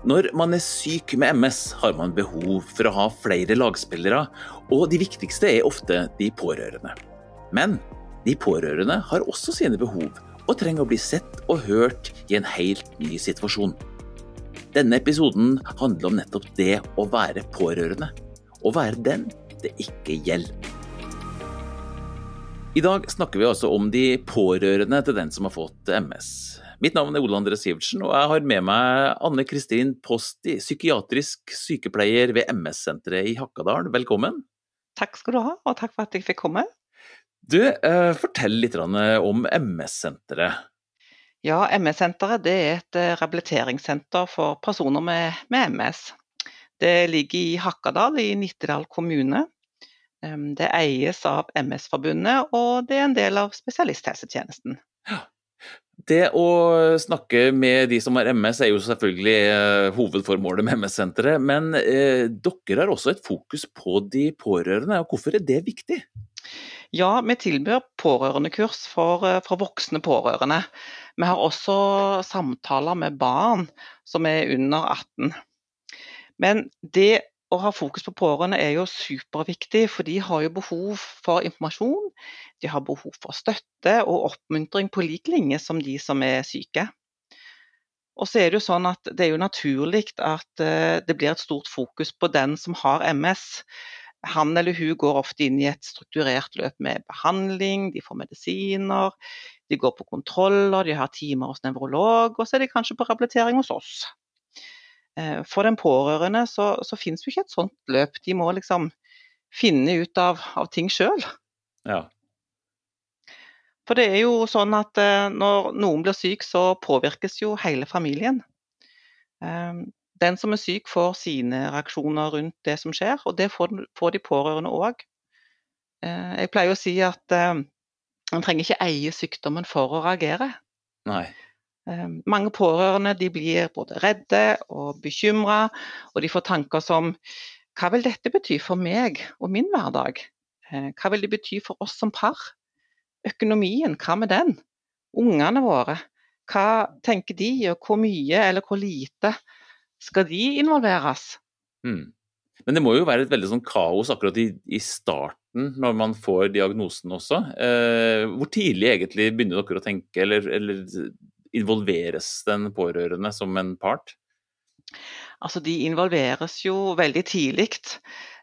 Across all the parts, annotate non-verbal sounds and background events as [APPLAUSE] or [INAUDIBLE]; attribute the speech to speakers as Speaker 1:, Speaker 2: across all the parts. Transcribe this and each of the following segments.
Speaker 1: Når man er syk med MS, har man behov for å ha flere lagspillere, og de viktigste er ofte de pårørende. Men de pårørende har også sine behov, og trenger å bli sett og hørt i en helt ny situasjon. Denne episoden handler om nettopp det å være pårørende, å være den det ikke gjelder. I dag snakker vi altså om de pårørende til den som har fått MS. Mitt navn er Ole André Sivertsen, og jeg har med meg Anne Kristin Posti, psykiatrisk sykepleier ved MS-senteret i Hakadal. Velkommen.
Speaker 2: Takk skal du ha, og takk for at jeg fikk komme.
Speaker 1: Du, eh, fortell litt om MS-senteret.
Speaker 2: Ja, MS-senteret er et eh, rehabiliteringssenter for personer med, med, MS. Det ligger i Hakadal i Nittedal kommune. Det eies av MS-forbundet, og det er en del av spesialisthelsetjenesten. Ja.
Speaker 1: Det å snakke med de som har MS er jo selvfølgelig eh, hovedformålet med MS-senteret, men eh, dere har også et fokus på de pårørende. og Hvorfor er det viktig?
Speaker 2: Ja, vi tilbyr pårørendekurs for, eh, for voksne pårørende. Vi har også samtaler med barn som er under 18. Men det å ha fokus på pårørende er jo superviktig, for de har jo behov for informasjon. De har behov for støtte og oppmuntring på lik linje som de som er syke. Og så er Det jo sånn at det er jo naturlig at eh, det blir et stort fokus på den som har MS. Han eller hun går ofte inn i et strukturert løp med behandling, de får medisiner, de går på kontroller, de har timer hos nevrolog, og så er de kanskje på rehabilitering hos oss. Eh, for den pårørende så, så finnes jo ikke et sånt løp. De må liksom finne ut av, av ting sjøl. Ja. For det er jo sånn at eh, når noen blir syk, så påvirkes jo hele familien. Eh, den som er syk, får sine reaksjoner rundt det som skjer, og det får, de pårørende òg. Jeg pleier å si at man trenger ikke eie sykdommen for å reagere. Nei. Ehm, mange pårørende blir både redde og bekymra, og de får tanker som hva vil dette bety for meg og min hverdag? Eh, hva vil det bety for oss som par? Økonomien, hva med den? Ungene våre, hva tenker de, og hvor mye eller hvor lite skal de involveres?
Speaker 1: Mm. Men det må jo være et veldig sånn kaos akkurat i, i starten, når man får diagnosen også. Eh, hvor tidlig egentlig begynner dere å tenke, eller, eller involveres den pårørende som en part?
Speaker 2: Altså, De involveres jo veldig tidlig.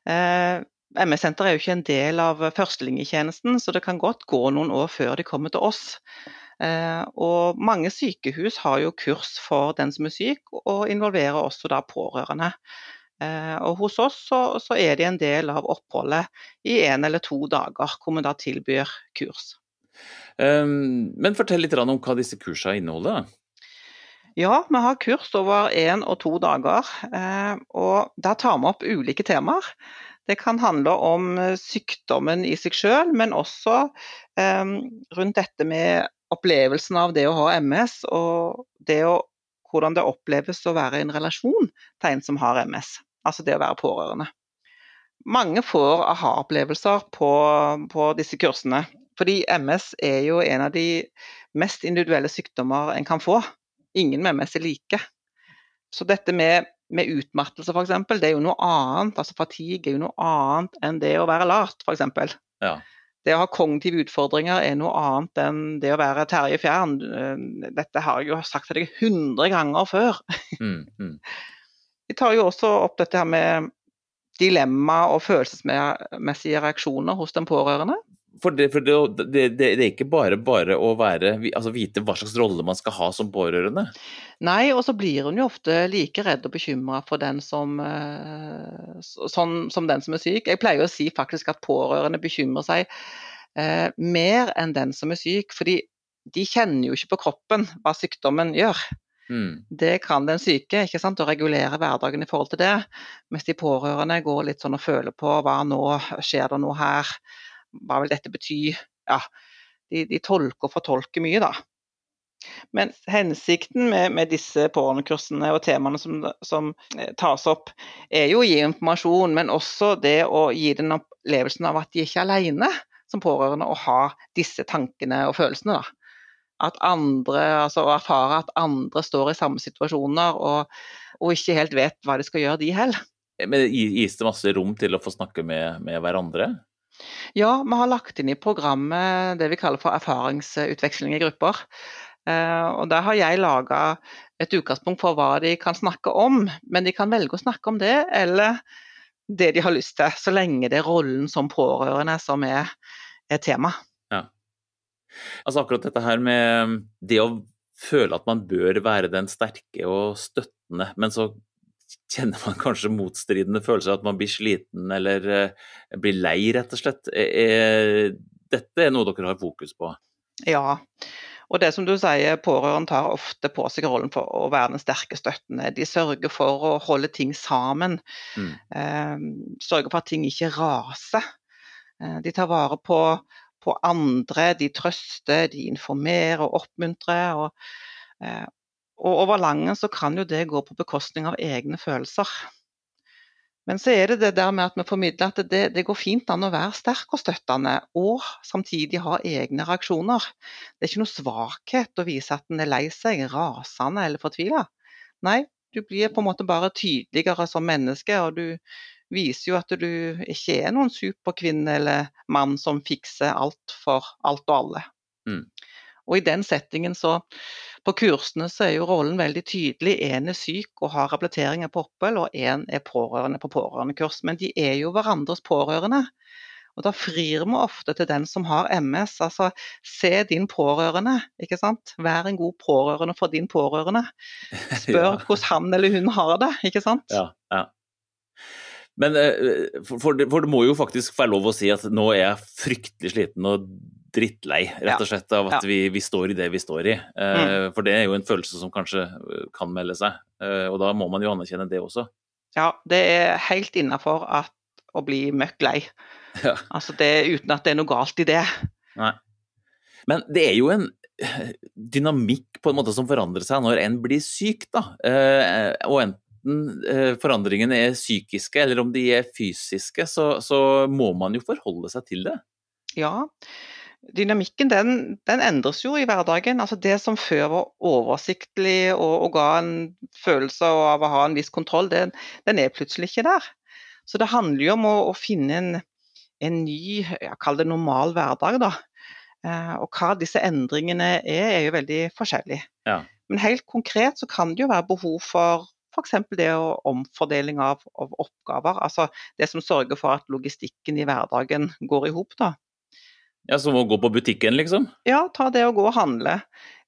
Speaker 2: Eh, MS-senteret er jo ikke en del av førstelinjetjenesten, så det kan godt gå noen år før de kommer til oss. Eh, og Mange sykehus har jo kurs for den som er syk, og involverer også da pårørende. Eh, og Hos oss så, så er de en del av oppholdet i en eller to dager, hvor vi da tilbyr kurs.
Speaker 1: Ehm, men fortell litt om hva disse kursene inneholder.
Speaker 2: Ja, vi har kurs over én og to dager. Eh, og der tar vi opp ulike temaer. Det kan handle om eh, sykdommen i seg selv, men også ehm, rundt dette med opplevelsen av det å ha MS, og det å, hvordan det oppleves å være i en relasjon til en som har MS. Altså det å være pårørende. Mange får aha-opplevelser på, på disse kursene. Fordi MS er jo en av de mest individuelle sykdommer en kan få. Ingen med MS er like. Så dette med, med utmattelse f.eks., det er jo noe annet. Altså fatigue er jo noe annet enn det å være lat, f.eks. Ja. Det å ha kognitive utfordringer er noe annet enn det å være Terje Fjern. Dette har jeg jo sagt til deg hundre ganger før. Mm, mm. Vi tar jo også opp dette her med dilemma og følelsesmessige reaksjoner hos den pårørende.
Speaker 1: For, det, for det, det, det, er ikke bare bare å være, altså vite hva slags rolle man skal ha som pårørende?
Speaker 2: Nei, og så blir hun jo ofte like redd og bekymra for den som, eh, sånn, som den som er syk. Jeg pleier å si faktisk at pårørende bekymrer seg eh, mer enn den som er syk. fordi de kjenner jo ikke på kroppen hva sykdommen gjør. Mm. Det kan den syke, ikke sant, å regulere hverdagen i forhold til det. Mens de pårørende går litt sånn og føler på hva nå, skjer det noe her? Hva vil dette bety? Ja, de, de tolker og fortolker mye, da. Men hensikten med, med disse pårørendekursene og temaene som, som, eh, tas opp, er jo å gi informasjon, men også det å gi den opplevelsen av at de ikke er alene som pårørende og har disse tankene og følelsene. Da. at andre, altså å erfare at andre står i samme situasjoner og, og ikke helt vet hva de skal gjøre, de heller.
Speaker 1: Men Gis det masse rom til å få snakke med, med hverandre?
Speaker 2: Ja, vi har lagt inn i programmet det vi kaller for erfaringsutveksling i grupper. Eh, og Der har jeg laga et utgangspunkt for hva de kan snakke om, men de kan velge å snakke om det eller det de har lyst til, så lenge det er rollen som pårørende som er, er tema.
Speaker 1: Ja. Altså akkurat dette her med det å føle at man bør være den sterke og støttende, men så kjenner man kanskje motstridende følelser, at man blir sliten eller uh, blir lei, rett og slett. Er, dette er noe dere har fokus på?
Speaker 2: Ja. Og det som du sier, Pårørende tar ofte på seg rollen for å være den sterke støttende. De sørger for å holde ting sammen. Mm. Eh, sørger for at ting ikke raser. Eh, de tar vare på, på, andre, de trøster, de informerer og oppmuntrer. Og, eh, og over langen så kan jo det gå på bekostning av egne følelser. Men så er det det der med at vi formidler at det, det, går fint an å være sterk og støttende, og samtidig ha egne reaksjoner. Det er ikke noe svakhet å vise at en er lei seg, rasende eller fortvila. Nei, du blir på en måte bare tydeligere som menneske, og du viser jo at du ikke er noen superkvinne eller mann som fikser alt for alt og alle. Mm. Og i den settingen så På kursene så er jo rollen veldig tydelig. Én er syk og har rehabilitering på opphold, og én er pårørende på pårørendekurs. Men de er jo hverandres pårørende. Og da frir vi ofte til den som har MS. Altså, se din pårørende, ikke sant. Vær en god pårørende for din pårørende. [LAUGHS] Spør ja. hvordan han eller hun har det, ikke sant.
Speaker 1: Ja, ja. Men eh, for det, for det, må jo faktisk være lov å si at nå er jeg fryktelig sliten og drittlei, rett og slett, av at vi, vi, står i det vi står i. Uh, mm. For det er jo en følelse som kanskje eh, kan melde seg, uh, og da må man jo anerkjenne det også.
Speaker 2: Ja, det er helt innafor å bli møkk lei. [LAUGHS] Ja. Altså det, uten at det er noe galt i det.
Speaker 1: Nei. Men det er jo en dynamikk på en måte som forandrer seg når en blir syk, da. Og enten forandringene er psykiske eller om de er fysiske, så, så må man jo forholde seg til det.
Speaker 2: Ja, dynamikken den, den, endres jo i hverdagen. Altså Det som før var oversiktlig og, og ga en følelse av å ha en viss kontroll, den, den, er plutselig ikke der. Så det handler jo om å, å finne en, en ny, kaller det normal hverdag. da. Eh, og hva disse endringene er, er jo veldig forskjellig. Ja. Men helt konkret så kan det jo være behov for f.eks. det å omfordeling av, av, oppgaver. Altså det som sørger for at logistikken i hverdagen går i hop.
Speaker 1: Ja, Som å gå på butikken, liksom?
Speaker 2: Ja, ta det å gå og handle.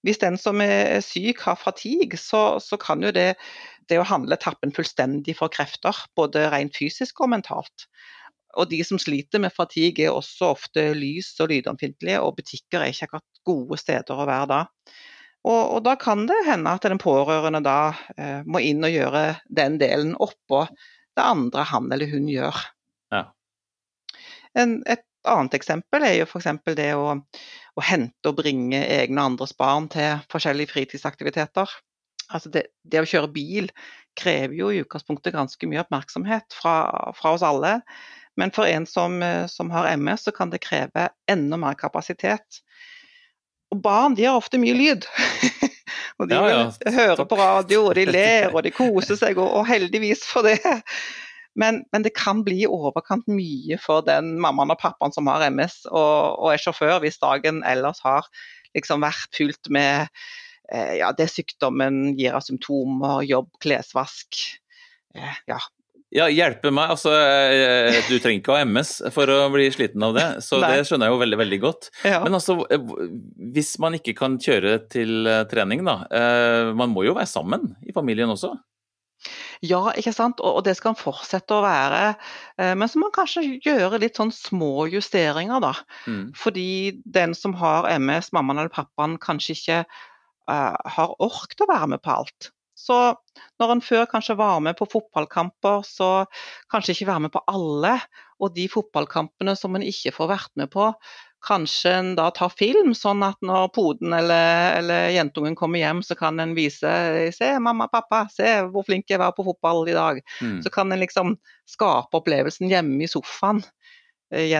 Speaker 2: Hvis den som er syk har fatigue, så, så kan jo det, det å handle tappe en fullstendig for krefter. Både rent fysisk og mentalt. Og de som sliter med fatigue er også ofte lys- og lydomfintlige, og butikker er ikke akkurat gode steder å være da. Og, og da kan det hende at den pårørende da eh, må inn og gjøre den delen oppå det andre han eller hun gjør. Ja. En, et annet eksempel er jo f.eks. det å, å, hente og bringe egne og andres barn til forskjellige fritidsaktiviteter. Altså det, det, å kjøre bil krever jo i utgangspunktet ganske mye oppmerksomhet fra, fra oss alle. Men for en som, som, har MS, så kan det kreve enda mer kapasitet. Og barn de har ofte mye lyd. [LAUGHS] og de ja, ja. hører på radio, og de [LAUGHS] ler og de koser seg, og, og heldigvis for det. Men, men, det kan bli i overkant mye for den mammaen og pappaen som har MS og, og er sjåfør, hvis dagen ellers har liksom vært fylt med eh, ja, det sykdommen gir av symptomer, jobb, klesvask. Eh, ja.
Speaker 1: ja, hjelpe meg. Altså, eh, du trenger ikke å ha MS for å bli sliten av det, så det skjønner jeg jo veldig veldig godt. Ja. Men altså, eh, hvis man ikke kan kjøre til eh, trening, da. Man må jo være sammen i familien også?
Speaker 2: Ja, ikke sant. Og, det skal han fortsette å være. Eh, men så må han kanskje gjøre litt sånn små justeringer, da. Mm. Fordi den som har MS, mammaen eller pappaen, kanskje ikke eh, har ork til å være med på alt. Så når en før kanskje var med på fotballkamper, så kanskje ikke være med på alle. Og de fotballkampene som en ikke får vært med på, kanskje en da tar film, sånn at når poden eller, eller jentungen kommer hjem, så kan en vise Se, mamma, pappa, se hvor flink jeg var på fotball i dag. Mm. Så kan en liksom skape opplevelsen hjemme i sofaen eh,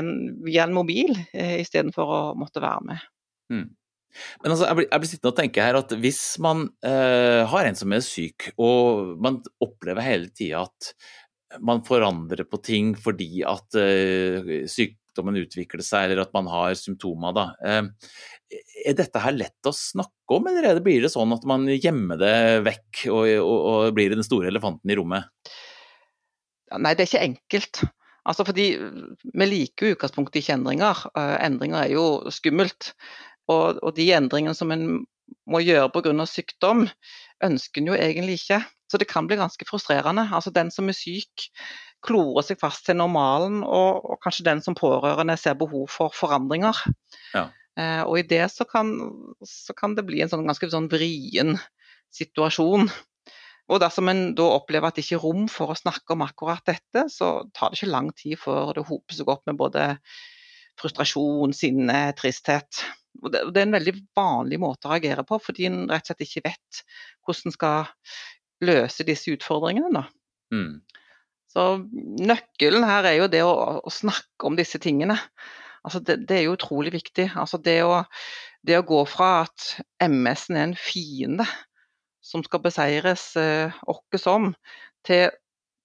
Speaker 2: via en mobil, eh, istedenfor å måtte være med. Mm.
Speaker 1: Men altså, jeg blir, jeg blir sittende og tenke her at hvis man eh, har en som er syk, og man opplever hele tida at man forandrer på ting fordi at eh, sykdommen utvikler seg, eller at man har symptomer, da. Eh, er dette her lett å snakke om, eller blir det sånn at man gjemmer det vekk og, og, og blir den store elefanten i rommet?
Speaker 2: Nei, det er ikke enkelt. Altså fordi Vi liker utgangspunktet ikke endringer. Eh, endringer er jo skummelt. Og, og de endringene som en må gjøre pga. sykdom, ønsker en jo egentlig ikke. Så det kan bli ganske frustrerende. Altså Den som er syk, klorer seg fast til normalen, og, og kanskje den som pårørende ser behov for forandringer. Ja. Eh, og i det så kan, så kan, det bli en sånn ganske sånn vrien situasjon. Og dersom en da opplever at det ikke er rom for å snakke om akkurat dette, så tar det ikke lang tid før det hoper seg opp med både frustrasjon, sinne, tristhet. Og det, er en veldig vanlig måte å reagere på, fordi en rett og slett ikke vet hvordan en skal løse disse utfordringene. Da. Mm. Så nøkkelen her er jo det å, å snakke om disse tingene. Altså det, det, er jo utrolig viktig. Altså det, å, det å gå fra at MS-en er en fiende som skal beseires eh, åkke som, til,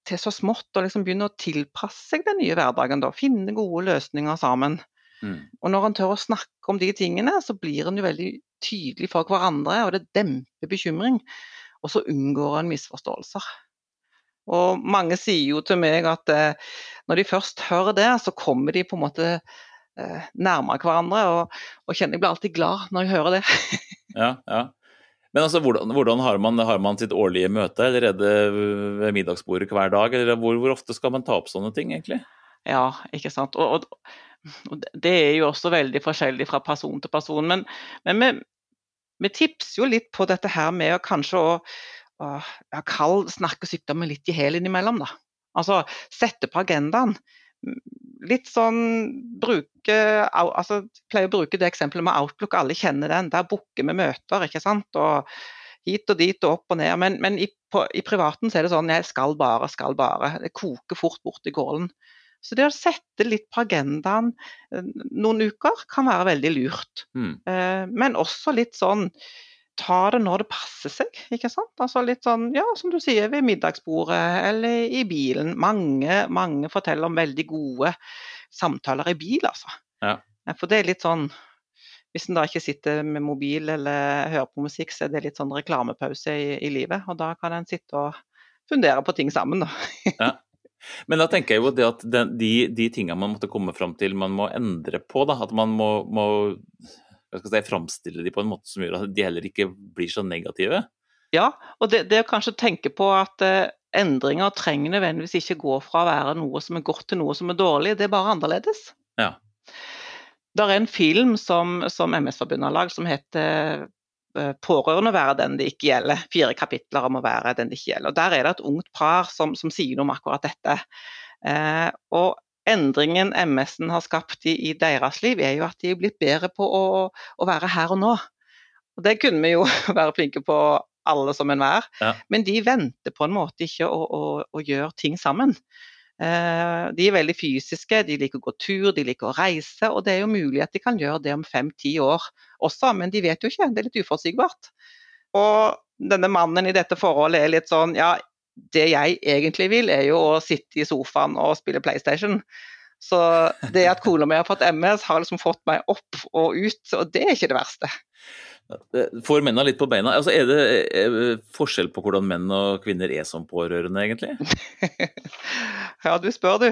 Speaker 2: til, så smått å liksom begynne å tilpasse seg den nye hverdagen. Da. Finne gode løsninger sammen. Mm. Og når en tør å snakke om de tingene, så blir en jo veldig tydelig for hverandre, og det demper bekymring. Og så unngår en misforståelser. Og mange sier jo til meg at eh, når de først hører det, så kommer de på en måte eh, nærmere hverandre, og, og kjenner jeg blir alltid glad når jeg hører det. [LAUGHS]
Speaker 1: ja, ja. Men altså, hvordan, hvordan har, man, har, man, sitt årlige møte, eller er det ved middagsbordet hver dag? Eller hvor, hvor, ofte skal man ta opp sånne ting, egentlig?
Speaker 2: Ja, ikke sant. Og, og, og det er jo også veldig forskjellig fra person til person. Men, men vi, vi, tipser jo litt på dette her med å kanskje å, å ja, kall snakke sykdommen litt i hæl innimellom, da. Altså sette på agendaen litt sånn bruke altså, Pleier å bruke det eksempelet med Outlook, alle kjenner den. Der booker vi møter, ikke sant. Og hit og dit og opp og ned. Men, men i, på, i, privaten så er det sånn jeg skal bare, skal bare. Det koker fort bort i gården. Så det å sette litt på agendaen eh, noen uker kan være veldig lurt. Mm. Eh, men også litt sånn ta det når det passer seg. ikke sant? Altså litt sånn, ja, som du sier, ved middagsbordet eller i bilen. Mange, mange forteller om veldig gode samtaler i bil, altså. Ja. For det er litt sånn Hvis en da ikke sitter med mobil eller hører på musikk, så er det litt sånn reklamepause i, i livet. Og da kan en sitte og fundere på ting sammen, da.
Speaker 1: ja. Men da tenker jeg jo det at de, de tingene man måtte komme fram til, man må endre på. da, At man må, må si, framstille de på en måte som gjør at de heller ikke blir så negative.
Speaker 2: Ja, og det, det å kanskje tenke på at eh, endringer trenger nødvendigvis ikke gå fra å være noe som er godt til noe som er dårlig, det er bare annerledes. Ja. Det er en film som, som MS-forbundet har lagd som heter 'Pårørende være den det ikke gjelder'. Fire kapitler om å være den det ikke gjelder. Og Der er det et ungt par som, som sier noe om akkurat dette. Eh, og endringen MS-en har skapt i, i, deres liv, er jo at de er blitt bedre på å, å, være her og nå. Og Det kunne vi jo [LAUGHS] være flinke på alle som enhver, ja. men de venter på en måte ikke å, å, å gjøre ting sammen. Eh, de er veldig fysiske, de liker å gå tur, de liker å reise, og det er jo mulig at de kan gjøre det om fem-ti år også, men de vet jo ikke, det er litt uforutsigbart. Og denne mannen i dette forholdet er litt sånn ja, det jeg egentlig vil, er jo å sitte i sofaen og spille PlayStation. Så det at kona mi har fått MS, har liksom fått meg opp og ut, og det er ikke det verste.
Speaker 1: Får mennene litt på beina. Altså, er det er forskjell på hvordan menn og kvinner er som pårørende, egentlig? [LAUGHS]
Speaker 2: ja, du spør, du.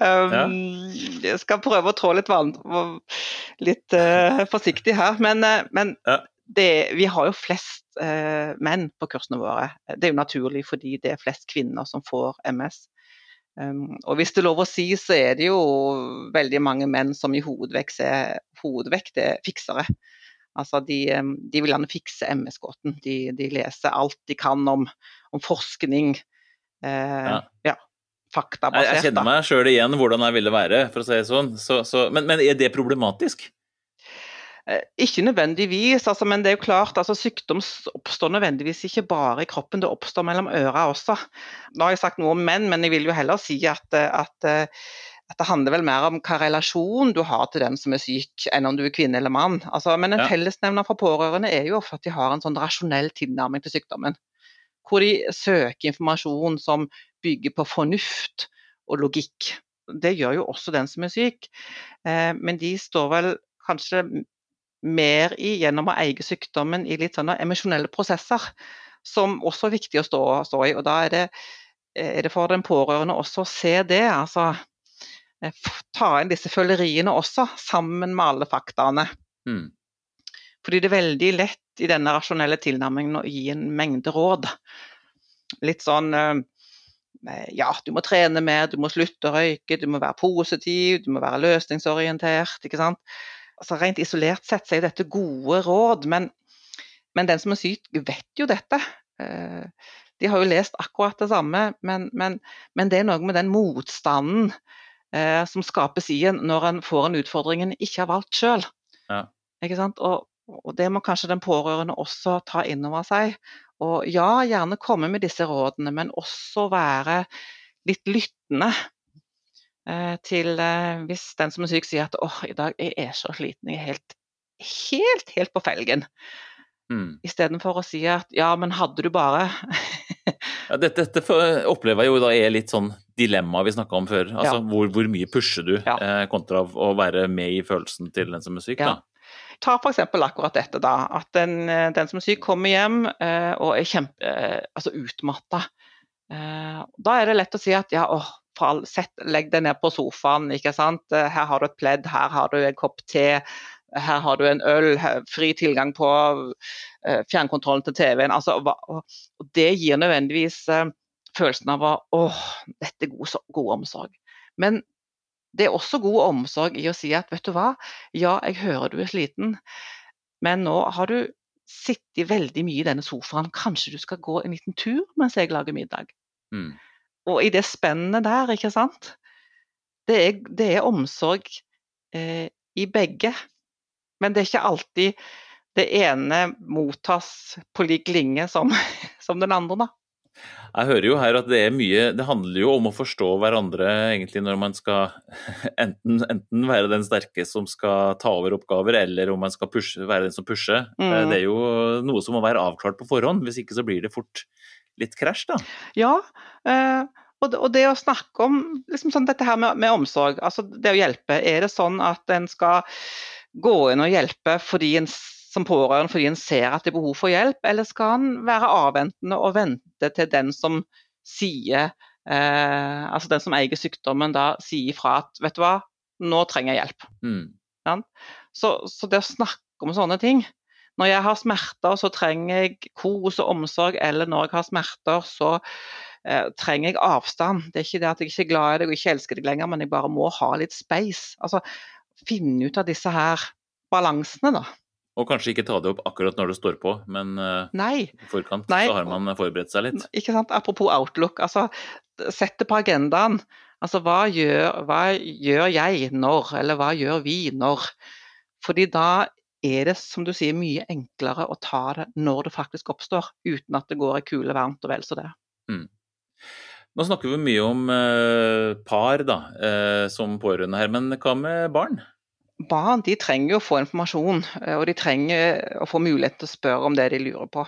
Speaker 2: Um, ja. Jeg skal prøve å trå litt, vann, litt uh, forsiktig her. Men, uh, men ja. det, vi har jo flest uh, menn på kursene våre. Det er jo naturlig fordi det er flest kvinner som får MS. Um, og hvis det er lov å si, så er det jo veldig mange menn som i hovedvekt er, hovedvekt er fiksere. Altså de, de, vil gjerne fikse MS-gåten. De, de, leser alt de kan om, om forskning. Eh, ja. ja. Faktabasert.
Speaker 1: Jeg, jeg kjenner meg sjøl igjen hvordan jeg ville være, for å si det sånn. Så, så, men, men, er det problematisk?
Speaker 2: Eh, ikke nødvendigvis, altså, men det er jo klart, altså, sykdom oppstår nødvendigvis ikke bare i kroppen, det oppstår mellom øra også. Nå har jeg sagt noe om menn, men jeg vil jo heller si at, eh, at at det handler vel mer om hva relasjon du har til den som er syk, enn om du er kvinne eller mann. Altså, men en
Speaker 1: Ja.
Speaker 2: fellesnevner for pårørende er jo ofte at de har en sånn rasjonell tilnærming til sykdommen. Hvor de søker informasjon som bygger på fornuft og logikk. Det gjør jo også den som er syk, eh, men de står vel kanskje mer i gjennom å eie sykdommen i litt sånne emosjonelle prosesser, som også er viktig å stå, stå i. Og da er det, er det for den pårørende også å se det. altså eh, ta inn disse føleriene også, sammen med alle faktaene.
Speaker 1: Mm.
Speaker 2: Fordi det er veldig lett i denne rasjonelle tilnærmingen å gi en mengde råd. Litt sånn eh, Ja, du må trene mer, du må slutte å røyke, du må være positiv, du må være løsningsorientert. ikke sant? Altså Rent isolert sett så er dette gode råd, men, men den som er syk, vet jo dette. Eh, De har jo lest akkurat det samme, men, men, men det er noe med den motstanden eh, som skapes i en når en får en utfordring en ikke har valgt sjøl.
Speaker 1: Ja.
Speaker 2: Og, og det må kanskje den pårørende også ta inn over seg. Og ja, gjerne komme med disse rådene, men også være litt lyttende eh, til eh, hvis den som er syk sier at åh, i dag jeg er så sliten, jeg er helt, helt, helt på felgen.
Speaker 1: Mm.
Speaker 2: Istedenfor å si at ja, men hadde du bare
Speaker 1: Ja, dette, dette opplever jeg jo da er litt sånn dilemma vi snakka om før. Altså hvor, hvor mye pusher du,
Speaker 2: Ja.
Speaker 1: eh, kontra å være med i følelsen til den som er syk,
Speaker 2: Ja.
Speaker 1: da.
Speaker 2: Ta f.eks. akkurat dette, da. At den, eh, den som er syk kommer hjem eh, og er kjempe, eh, altså utmatta. Eh, da er det lett å si at ja, åh, fall, sett, legg deg ned på sofaen, ikke sant. Eh, Her har du et pledd, her har du en kopp te, her har du en øl, fri tilgang på eh, fjernkontrollen til TV-en. Altså, og, det gir nødvendigvis eh, følelsen av at åh, dette er god, god omsorg. Men det er også god omsorg i å si at vet du hva, ja, jeg hører du er sliten, men nå har du sittet veldig mye i denne sofaen, kanskje du skal gå en liten tur mens jeg lager middag.
Speaker 1: Mm.
Speaker 2: Og i det spennet der, ikke sant, det er, det er omsorg eh, i begge. Men det er ikke alltid det ene mottas på lik linje som, [LAUGHS] som den andre, da.
Speaker 1: Jeg hører jo her at det er mye Det handler jo om å forstå hverandre egentlig når man skal [LAUGHS] enten, enten være den sterke som skal ta over oppgaver, eller om man skal pushe, være den som pusher.
Speaker 2: Mm.
Speaker 1: Eh, Det er jo noe som må være avklart på forhånd, hvis ikke så blir det fort litt krasj, da.
Speaker 2: Ja, eh, og, det, og det å snakke om liksom sånn dette her med, med omsorg, altså det å hjelpe. Er det sånn at en skal gå inn og hjelpe fordi en, som pårørende fordi en ser at det er behov for hjelp, eller skal en være avventende og vente til den som sier eh, Altså den som eier sykdommen da sier ifra at vet du hva, nå trenger jeg hjelp.
Speaker 1: Mm.
Speaker 2: Så, så det å snakke om sånne ting Når jeg har smerter, så trenger jeg kos og omsorg, eller når jeg har smerter, så eh, trenger jeg avstand. Det er ikke det at jeg ikke er glad i deg og ikke elsker deg lenger, men jeg bare må ha litt space. Altså finne ut av disse her balansene, da.
Speaker 1: Og kanskje ikke ta det opp akkurat når det står på, men eh,
Speaker 2: Nei,
Speaker 1: i forkant
Speaker 2: Nei.
Speaker 1: så har man forberedt seg litt.
Speaker 2: ikke sant. Apropos Outlook. altså Sett det på agendaen. Altså hva gjør, hva gjør jeg når, eller hva gjør vi når? Fordi da er det, som du sier, mye enklere å ta det når det faktisk oppstår, uten at det går ei kule varmt og vel så det.
Speaker 1: Nå snakker vi mye om eh, par da, eh, som pårørende her, men hva med barn?
Speaker 2: Barn de trenger å få informasjon, eh, og de trenger å få mulighet til å spørre om det de lurer på.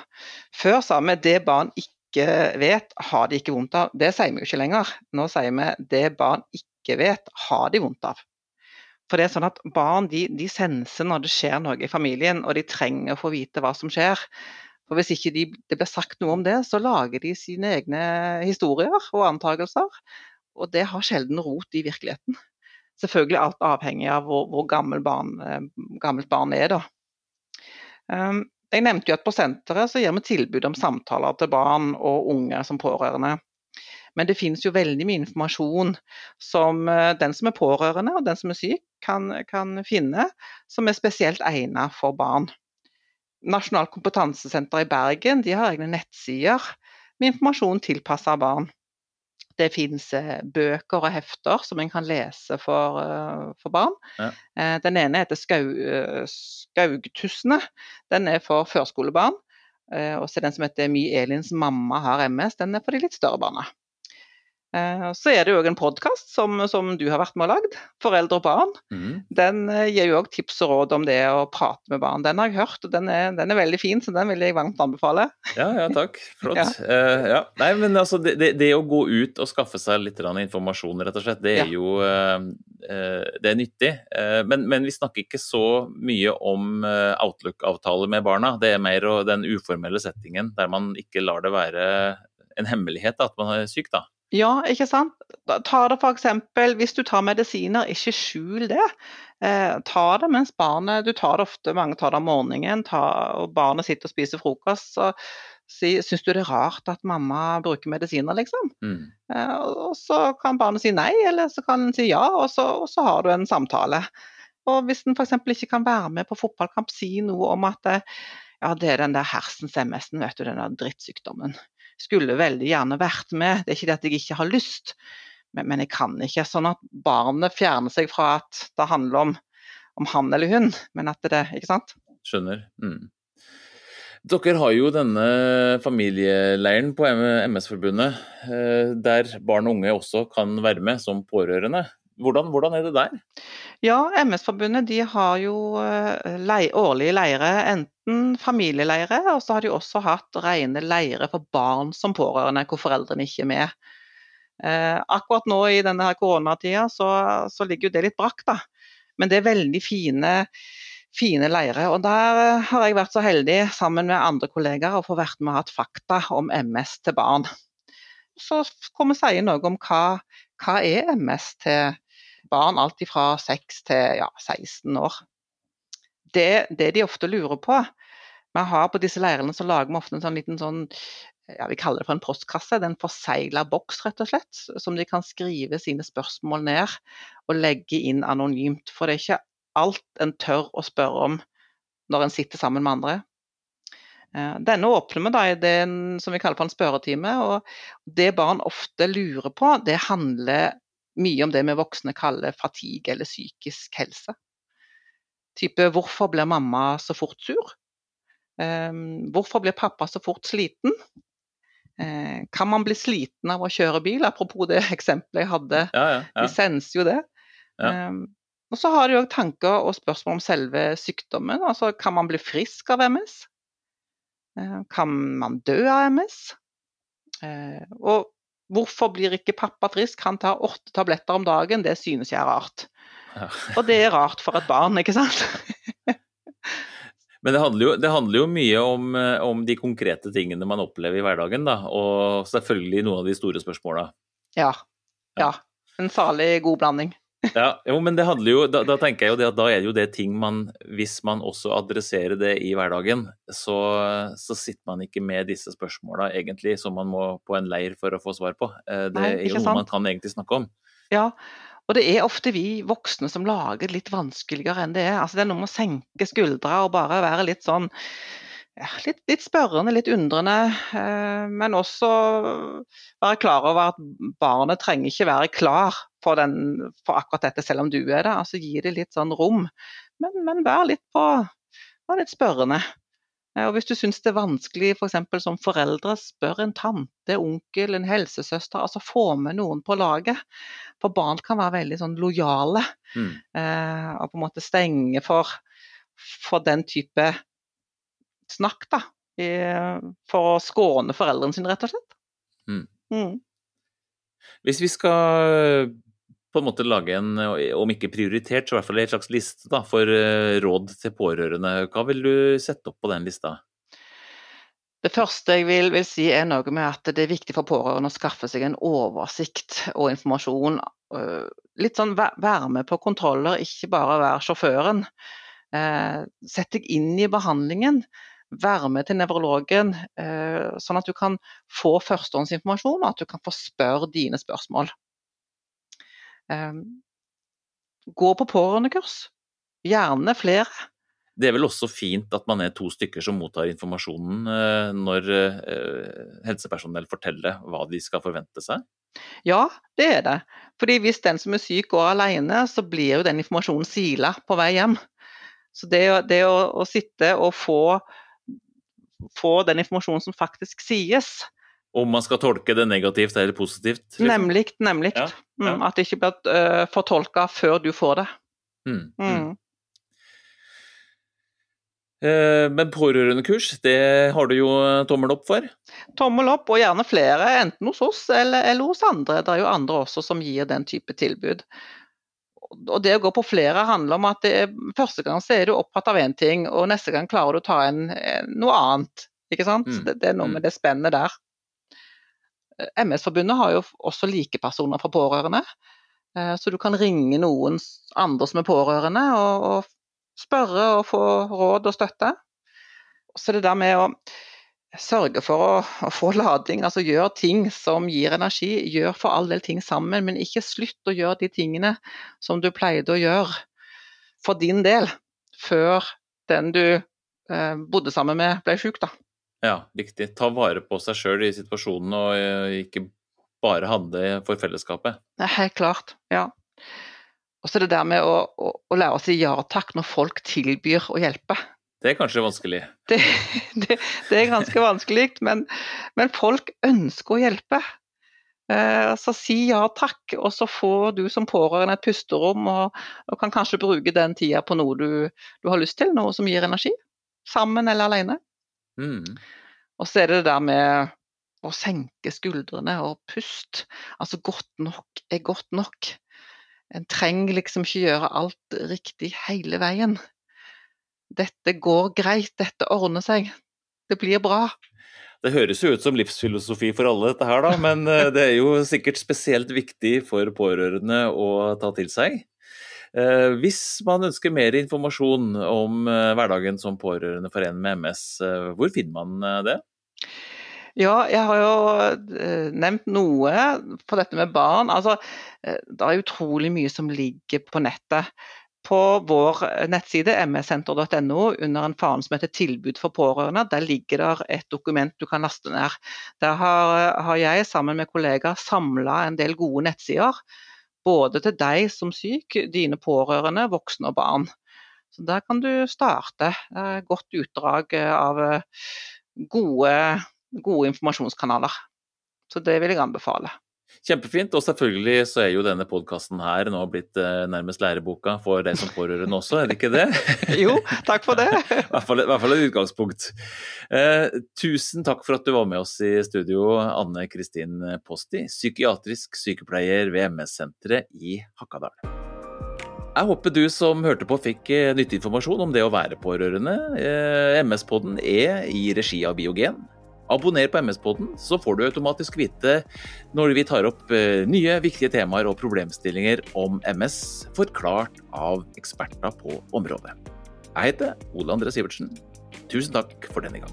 Speaker 2: Før sa vi det barn ikke vet, har de ikke vondt av. Det sier vi jo ikke lenger. Nå sier vi det barn ikke vet, har de vondt av. For det er sånn at Barn de, de senser når det skjer noe i familien, og de trenger å få vite hva som skjer. For Hvis ikke de, det blir sagt noe om det, så lager de sine egne historier og antakelser. Og det har sjelden rot i virkeligheten. Selvfølgelig alt avhengig av hvor, hvor gammel barn, eh, gammelt barn er. Da. Um, jeg nevnte jo at på senteret så gir vi tilbud om samtaler til barn og unge som pårørende. Men det finnes jo veldig mye informasjon som eh, den som er pårørende og den som er syk, kan, kan finne, som er spesielt egnet for barn. Nasjonalt kompetansesenter i Bergen de har egne nettsider med informasjon tilpasset barn. Det finnes eh, bøker og hefter som en kan lese for, eh, for barn.
Speaker 1: Ja.
Speaker 2: Eh, Den ene heter Skau, Skaugtussene. Den er for førskolebarn. Og så den som heter My Elins mamma har MS, den er for de litt større barna. Eh, så er det òg en podkast som, som, du har vært med og lagd, 'Foreldre og barn'. Mm. Den eh, gir jo òg tips og råd om det å prate med barn. Den har jeg hørt, og den er, den er veldig fin, så den vil jeg varmt anbefale.
Speaker 1: Ja, ja takk. Flott. ja. Uh, ja. Nei, men altså, det, det, det, å gå ut og skaffe seg litt informasjon, rett og slett, det er jo uh, det er nyttig. Uh, men, men, vi snakker ikke så mye om Outlook-avtaler med barna. Det er mer den uformelle settingen der man ikke lar det være en hemmelighet at man er syk, da.
Speaker 2: Ja, ikke sant. Ta det f.eks. hvis du tar medisiner, ikke skjul det. Eh, ta det mens barnet Du tar det ofte, mange tar det om morgenen, ta, og barnet sitter og spiser frokost. så si, Syns du det er rart at mamma bruker medisiner, liksom? Mm. Eh, og så kan barnet si nei, eller så kan en si ja, og så, og så, har du en samtale. Og hvis en f.eks. ikke kan være med på fotballkamp, si noe om at ja, det er den der hersens MS-en, vet du, den der drittsykdommen skulle veldig gjerne vært med. Det er ikke det at jeg ikke har lyst, men, men jeg kan ikke. Sånn at barnet fjerner seg fra at det handler om, om han eller hun, men at det Ikke sant?
Speaker 1: Skjønner. Mm. Dere har jo denne familieleiren på MS-forbundet, eh, der barn og unge også kan være med som pårørende. Hvordan, hvordan, er det der?
Speaker 2: Ja, MS-forbundet de har jo eh, lei, årlige leire, enten familieleire, og så har de også hatt rene leire for barn som pårørende, hvor foreldrene ikke er med. Eh, akkurat nå i denne koronatida så, så, ligger jo det litt brakk, da. Men det er veldig fine, fine leirer. Og der har jeg vært så heldig sammen med andre kollegaer å få vært med og hatt fakta om MS til barn. Så kommer vi si noe om hva, hva er MS til barn alt fra 6 til ja, 16 år. Det, det, de ofte lurer på Vi har på disse leirene så lager vi ofte en sånn liten sånn ja, vi kaller det for en postkasse. Det er en forsegla boks, rett og slett, som de kan skrive sine spørsmål ned og legge inn anonymt. For det er ikke alt en tør å spørre om når en sitter sammen med andre. Eh, denne åpner vi da i det som vi kaller for en spørretime. og Det barn ofte lurer på, det handler mye om det vi voksne kaller fatigue eller psykisk helse. Type 'hvorfor blir mamma så fort sur'? Um, hvorfor blir pappa så fort sliten? Uh, kan man bli sliten av å kjøre bil? Apropos det [LAUGHS] eksempelet jeg hadde. Ja, ja, ja. vi senser jo det. Um, og så har de òg tanker og spørsmål om selve sykdommen. Altså kan man bli frisk av MS? Uh, kan man dø av MS? Uh, og Hvorfor blir ikke pappa frisk? Han tar åtte tabletter om dagen, det synes jeg er rart. Ja. Og det er rart for et barn, ikke sant? [LAUGHS]
Speaker 1: Men det handler, jo, det handler jo, mye om, eh, om, de konkrete tingene man opplever i hverdagen, da. Og selvfølgelig noen av de store spørsmåla.
Speaker 2: Ja. ja. En salig god blanding.
Speaker 1: Ja, jo, men det handler jo, da, da, tenker jeg jo det at da er det jo det ting man Hvis man også adresserer det i hverdagen, så, så sitter man ikke med disse spørsmåla egentlig som man må på en leir for å få svar på. Eh, det Nei, er jo noe man kan egentlig snakke om.
Speaker 2: Ja, og det er ofte vi voksne som lager det litt vanskeligere enn det er. Altså Det er noe med å senke skuldra og bare være litt sånn litt, litt, spørrende, litt undrende. Eh, men også være klar over at barnet trenger ikke være klar for, den, for akkurat dette, selv om du er det. Altså Gi det litt sånn rom, men, men vær, litt på, vær litt spørrende. Eh, og Hvis du syns det er vanskelig. For som foreldre, spør en tante, onkel, en helsesøster. altså Få med noen på laget. For barn kan være veldig sånn lojale mm. eh, og på en måte stenge for, for den type snakk, da. I, for å skåne foreldrene sine, rett og slett. Mm. Mm.
Speaker 1: Hvis vi skal på en måte lage en, om ikke prioritert, så i hvert fall en slags liste da, for eh, råd til pårørende, hva vil du sette opp på den lista?
Speaker 2: Det første jeg vil, vil, si er noe med at det er viktig for pårørende å skaffe seg en oversikt og informasjon. Øh, litt sånn være med på kontroller, ikke bare være sjåføren. Eh, sett deg inn i behandlingen være med til nevrologen, eh, sånn at du kan få førstehåndsinformasjon, og at du kan få spørre dine spørsmål. Eh, gå på pårørendekurs. Gjerne flere.
Speaker 1: Det er vel også fint at man er to stykker som mottar informasjonen eh, når helsepersonell forteller hva de skal forvente seg?
Speaker 2: Ja, det er det. Fordi hvis den som er syk går alene, så blir jo den informasjonen sila på vei hjem. Så det, det å, å, sitte og få få den informasjonen som faktisk sies.
Speaker 1: Om man skal tolke det negativt eller positivt?
Speaker 2: Liksom. Nemlig. nemlig. Ja, ja. Mm, at det ikke blir uh, fortolka før du får det. Mm, mm.
Speaker 1: Eh, men pårørendekurs, det har du jo tommel opp for?
Speaker 2: Tommel opp, og gjerne flere, enten hos oss eller, eller hos andre. Det er jo andre også som gir den type tilbud. Og det å gå på flere handler om at det, første gang så er du opptatt av én ting, og neste gang klarer du å ta en, noe annet. Ikke sant? Mm. Det, det, er noe mm. med det spennet der. MS-forbundet har jo også likepersoner for pårørende. Eh, så du kan ringe noen andre som er pårørende og, og spørre og få råd og støtte. Så det der med å sørge for å, å, få lading, altså gjøre ting som gir energi. Gjør for all del ting sammen, men ikke slutt å gjøre de tingene som du pleide å gjøre for din del, før den du eh, bodde sammen med ble syk, da.
Speaker 1: Ja, riktig. Ta vare på seg sjøl i situasjonen, og eh, ikke bare handle for fellesskapet.
Speaker 2: Helt klart, ja. Og så det der med å, å, å lære å si ja takk når folk tilbyr å hjelpe.
Speaker 1: Det er kanskje vanskelig?
Speaker 2: Det, det, det er ganske vanskelig, men, men, folk ønsker å hjelpe. Eh, så si ja takk, og så får du som pårørende et pusterom og, og kan kanskje bruke den tida på noe du, du, har lyst til, noe som gir energi. Sammen eller alene. Mm. Og så er det det der med å senke skuldrene og pust. Altså godt nok er godt nok. En trenger liksom ikke gjøre alt riktig hele veien. Dette går greit, dette ordner seg. Det blir bra.
Speaker 1: Det høres jo ut som livsfilosofi for alle, dette her, da, men eh, det er jo sikkert spesielt viktig for pårørende å ta til seg. Eh, hvis man ønsker mer informasjon om eh, hverdagen som pårørende for en med MS, hvor finner man det?
Speaker 2: Ja, jeg har jo nevnt noe på dette med barn. Altså, det er utrolig mye som ligger på nettet. På vår nettside msenter.no under en fane som heter 'tilbud for pårørende', der ligger det et dokument du kan laste ned. Der har, har jeg sammen med kollegaer samla en del gode nettsider. Både til deg som syk, dine pårørende, voksne og barn. Så Der kan du starte. Godt utdrag av gode gode informasjonskanaler. Så det vil jeg anbefale.
Speaker 1: Kjempefint, og selvfølgelig så er jo denne podkasten her nå blitt eh, nærmest læreboka for deg som pårørende også, er det ikke det? [LAUGHS]
Speaker 2: jo, takk for det. [LAUGHS]
Speaker 1: I hvert fall, hvert fall et utgangspunkt. Eh, tusen takk for at du var med oss i studio, Anne Kristin Posti, psykiatrisk sykepleier ved MS-senteret i Hakadal. Jeg håper du som hørte på fikk eh, nyttig informasjon om det å være pårørende. Eh, MS-podden er i regi av Biogen. Abonner på MS-poden, så får du automatisk vite når vi tar opp eh, nye, viktige temaer og problemstillinger om MS, forklart av eksperter på området. Jeg heter Ole André Sivertsen. Tusen takk for denne gang.